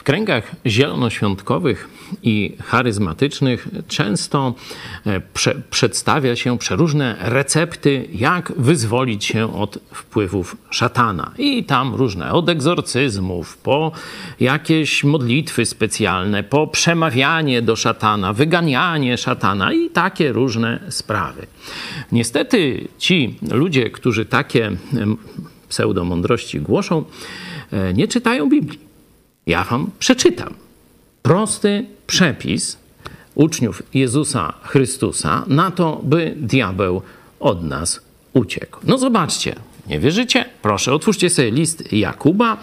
W kręgach zielonoświątkowych i charyzmatycznych często e, prze przedstawia się przeróżne recepty, jak wyzwolić się od wpływów szatana. I tam różne, od egzorcyzmów, po jakieś modlitwy specjalne, po przemawianie do szatana, wyganianie szatana i takie różne sprawy. Niestety ci ludzie, którzy takie pseudomądrości głoszą, e, nie czytają Biblii. Ja wam przeczytam prosty przepis uczniów Jezusa Chrystusa na to, by diabeł od nas uciekł. No zobaczcie, nie wierzycie? Proszę, otwórzcie sobie list Jakuba.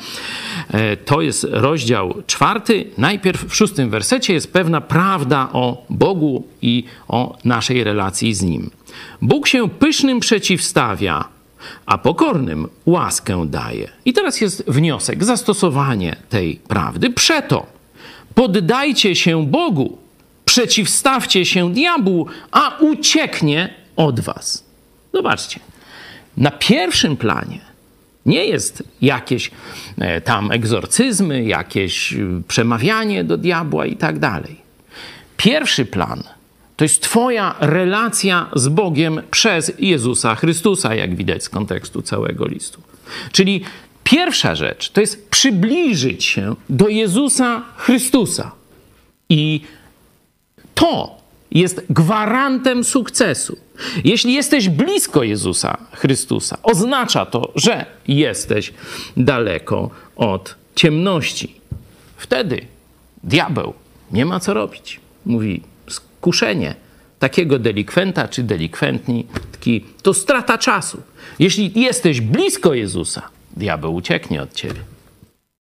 E, to jest rozdział czwarty. Najpierw w szóstym wersecie jest pewna prawda o Bogu i o naszej relacji z Nim. Bóg się pysznym przeciwstawia, a pokornym łaskę daje. I teraz jest wniosek, zastosowanie tej prawdy. Przeto poddajcie się Bogu, przeciwstawcie się diabłu, a ucieknie od was. Zobaczcie, na pierwszym planie nie jest jakieś e, tam egzorcyzmy, jakieś e, przemawianie do diabła i tak dalej. Pierwszy plan – to jest Twoja relacja z Bogiem przez Jezusa Chrystusa, jak widać z kontekstu całego listu. Czyli pierwsza rzecz to jest przybliżyć się do Jezusa Chrystusa. I to jest gwarantem sukcesu. Jeśli jesteś blisko Jezusa Chrystusa, oznacza to, że jesteś daleko od ciemności. Wtedy diabeł nie ma co robić. Mówi: kuszenie takiego delikwenta czy delikwentki to strata czasu. Jeśli jesteś blisko Jezusa, diabeł ucieknie od ciebie.